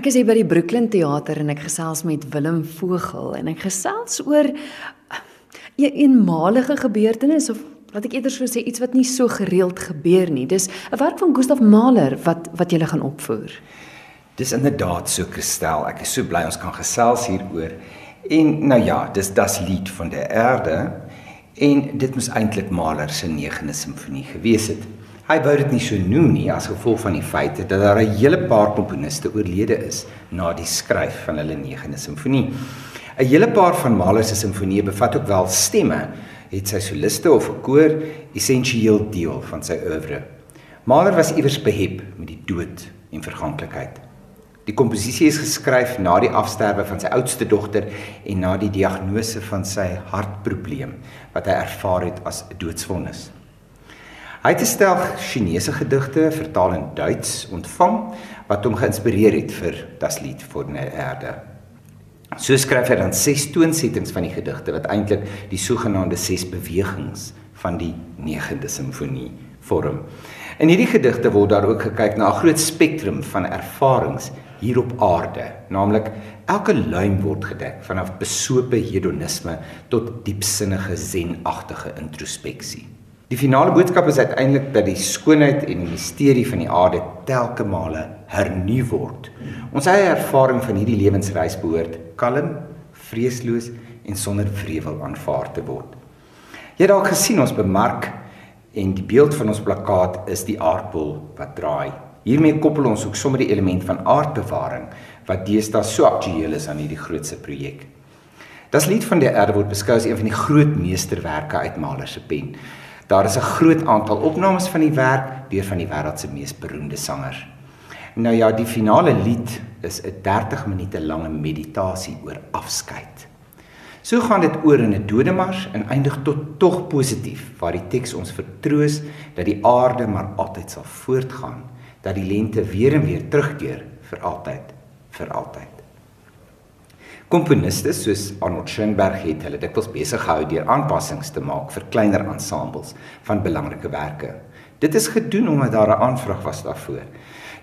Ek is hier by die Brooklyn Theater en ek gesels met Willem Vogel en ek gesels oor 'n een eenmalige gebeurtenis of laat ek eerder so sê iets wat nie so gereeld gebeur nie. Dis 'n werk van Gustav Mahler wat wat jy gaan opvoer. Dis inderdaad so Christel. Ek is so bly ons kan gesels hieroor. En nou ja, dis das lied van die aarde en dit moes eintlik Mahler se 9de simfonie gewees het. Hy wou dit nie so noem nie as gevolg van die feit dat daar 'n hele paar komponiste oorlede is na die skryf van hulle 9de simfonie. 'n Hele paar van Mahler se simfonieë bevat ook wel stemme, het sy soliste of 'n koor essensieel deel van sy oeuvre. Mahler was iewers behep met die dood en verganklikheid. Die komposisie is geskryf na die afsterwe van sy oudste dogter en na die diagnose van sy hartprobleem wat hy ervaar het as 'n doodsvonnis. Hy het 'n stel Chinese gedigte vertaal in Duits ontvang wat hom geïnspireer het vir Das Lied vor der Erde. So skryf hy dan ses toonsettings van die gedigte wat eintlik die sogenaamde ses bewegings van die 9de simfonie vorm. In hierdie gedigte word daar ook gekyk na 'n groot spektrum van ervarings hier op aarde, naamlik elke luim word gedek vanaf besope hedonisme tot diepsinnige zenagtige introspeksie. Die finale boodskap is uiteindelik dat die skoonheid en die misterie van die aarde telke male hernu word. Ons eie ervaring van hierdie lewensreis behoort kalm, vreesloos en sonder wrevel aanvaar te word. Jy het dalk gesien ons bemark en die beeld van ons plakkaat is die aardbol wat draai. Hiermee koppel ons ook sommer die element van aardbewaring wat deesdae so aktueel is aan hierdie grootse projek. Das lied van die aarde word beskou as een van die groot meesterwerke uit Mahler se pen. Daar is 'n groot aantal opnames van die werk deur van die wêreld se mees beroemde sangers. Nou ja, die finale lied is 'n 30 minute lange meditasie oor afskeid. So gaan dit oor in 'n dodemars en eindig tot tog positief waar die teks ons vertroos dat die aarde maar altyd sal voortgaan, dat die lente weer en weer terugkeer vir altyd, vir altyd. Komponiste soos Arnold Schoenberg het hulle dikwels besig gehou deur aanpassings te maak vir kleiner ensembles van belangrike werke. Dit is gedoen omdat daar 'n aanvraag was daarvoor.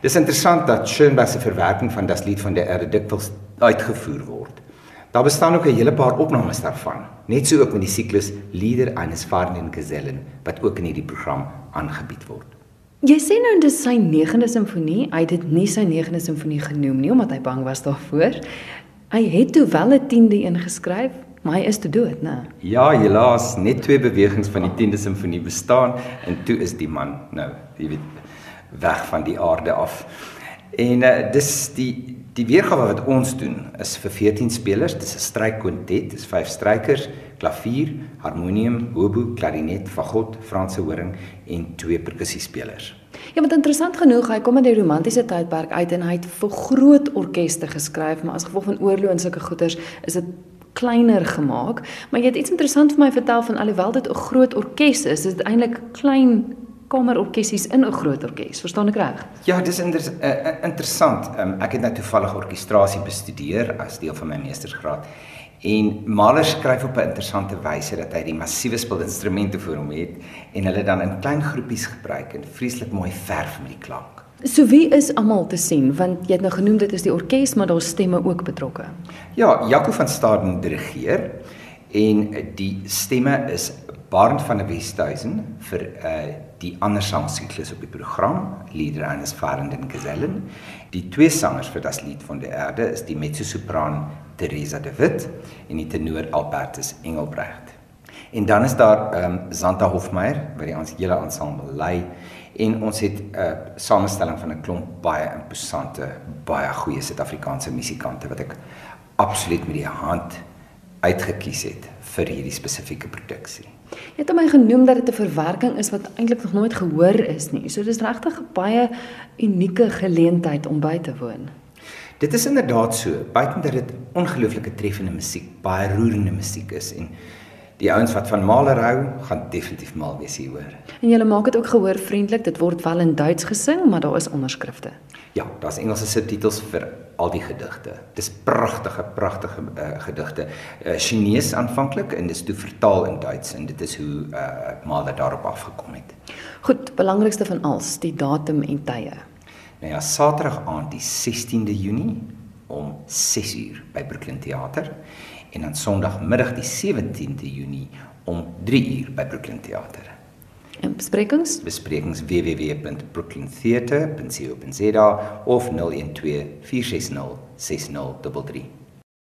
Dis interessant dat Schoenberg se verwerking van Das Lied von der Erde dikwels uitgevoer word. Daar bestaan ook 'n hele paar opnames daarvan, net so ook met die siklus Lieder eines fahrenden Gesellen wat ook in hierdie program aangebied word. Jy sê nou dis sy 9de simfonie, hy het dit nie sy 9de simfonie genoem nie omdat hy bang was daarvoor. Hy het toe wel 'n 10de een geskryf, maar hy is te dood, né? Ja, helaas, net twee bewegings van die 10de simfonie bestaan en toe is die man nou, jy weet, weg van die aarde af. En uh, dis die die weergawe wat ons doen is vir 14 spelers, dis 'n strykkwartet, dis vyf strykers, klavier, harmonium, hobo, klarinet, fagot, Franse horing en twee perkussiespelers. Ja, wat interessant genoeg, hy kom uit die romantiese tydperk uit en hy het vir groot orkeste geskryf, maar as gevolg van oorlog en sulke goeters is dit kleiner gemaak. Maar jy het iets interessant vir my vertel van alhoewel dit 'n groot orkes is, is dit eintlik klein kamerorkesies in 'n groot orkes. Verstaan ek reg? Ja, dis inter uh, interessant. Um, ek het nou toevallig orkestrasie bestudeer as deel van my meestersgraad. En Mahler skryf op 'n interessante wyse dat hy die massiewe spelinstrumente vir hom het en hulle dan in klein groepies gebruik en vreeslik mooi verf met die klank. So wie is almal te sien want jy het nou genoem dit is die orkes maar daar's stemme ook betrokke. Ja, Jaco van Staden dirigeer en die stemme is Barend van der Westhuizen vir uh die ander sangsiklus op die program Lieder eines fahrenden Gesellen. Die twee sangers vir das Lied von der Erde is die mezzosopran Teresa de Wit en die tenor Albertus Engelbrecht. En dan is daar ehm um, Santa Hofmeyer wat die ons hele ensemble lei en ons het 'n uh, samestelling van 'n klomp baie imposante, baie goeie Suid-Afrikaanse musikante wat ek absoluut met die hand uitgekies het vir hierdie spesifieke produksie. Jy het my genoem dat dit 'n verwerking is wat eintlik nog nooit gehoor is nie. So dis regtig 'n baie unieke geleentheid om by te woon. Dit is inderdaad so, buiten dat dit ongelooflike treffende musiek, baie roerende musiek is en die ouens wat van Mahler hou, gaan definitief mal wees hier hoor. En jy maak dit ook gehoor vriendelik, dit word wel in Duits gesing, maar daar is onderskrifte. Ja, daar's Engelse subtitels vir al die gedigte. Dis pragtige, pragtige uh, gedigte. Uh, Chinese aanvanklik en dis toe vertaal in Duits en dit is hoe uh, Mahler daarop afgekom het. Goed, belangrikste van alles, die datum en tye. Nou ja, Saterdag aand die 16de Junie om 6uur by Brooklyn Theater en dan Sondagmiddag die 17de Junie om 3uur by Brooklyn Theater. En besprekings? Besprekings www.brooklyntheater.co.za of 012 460 6033.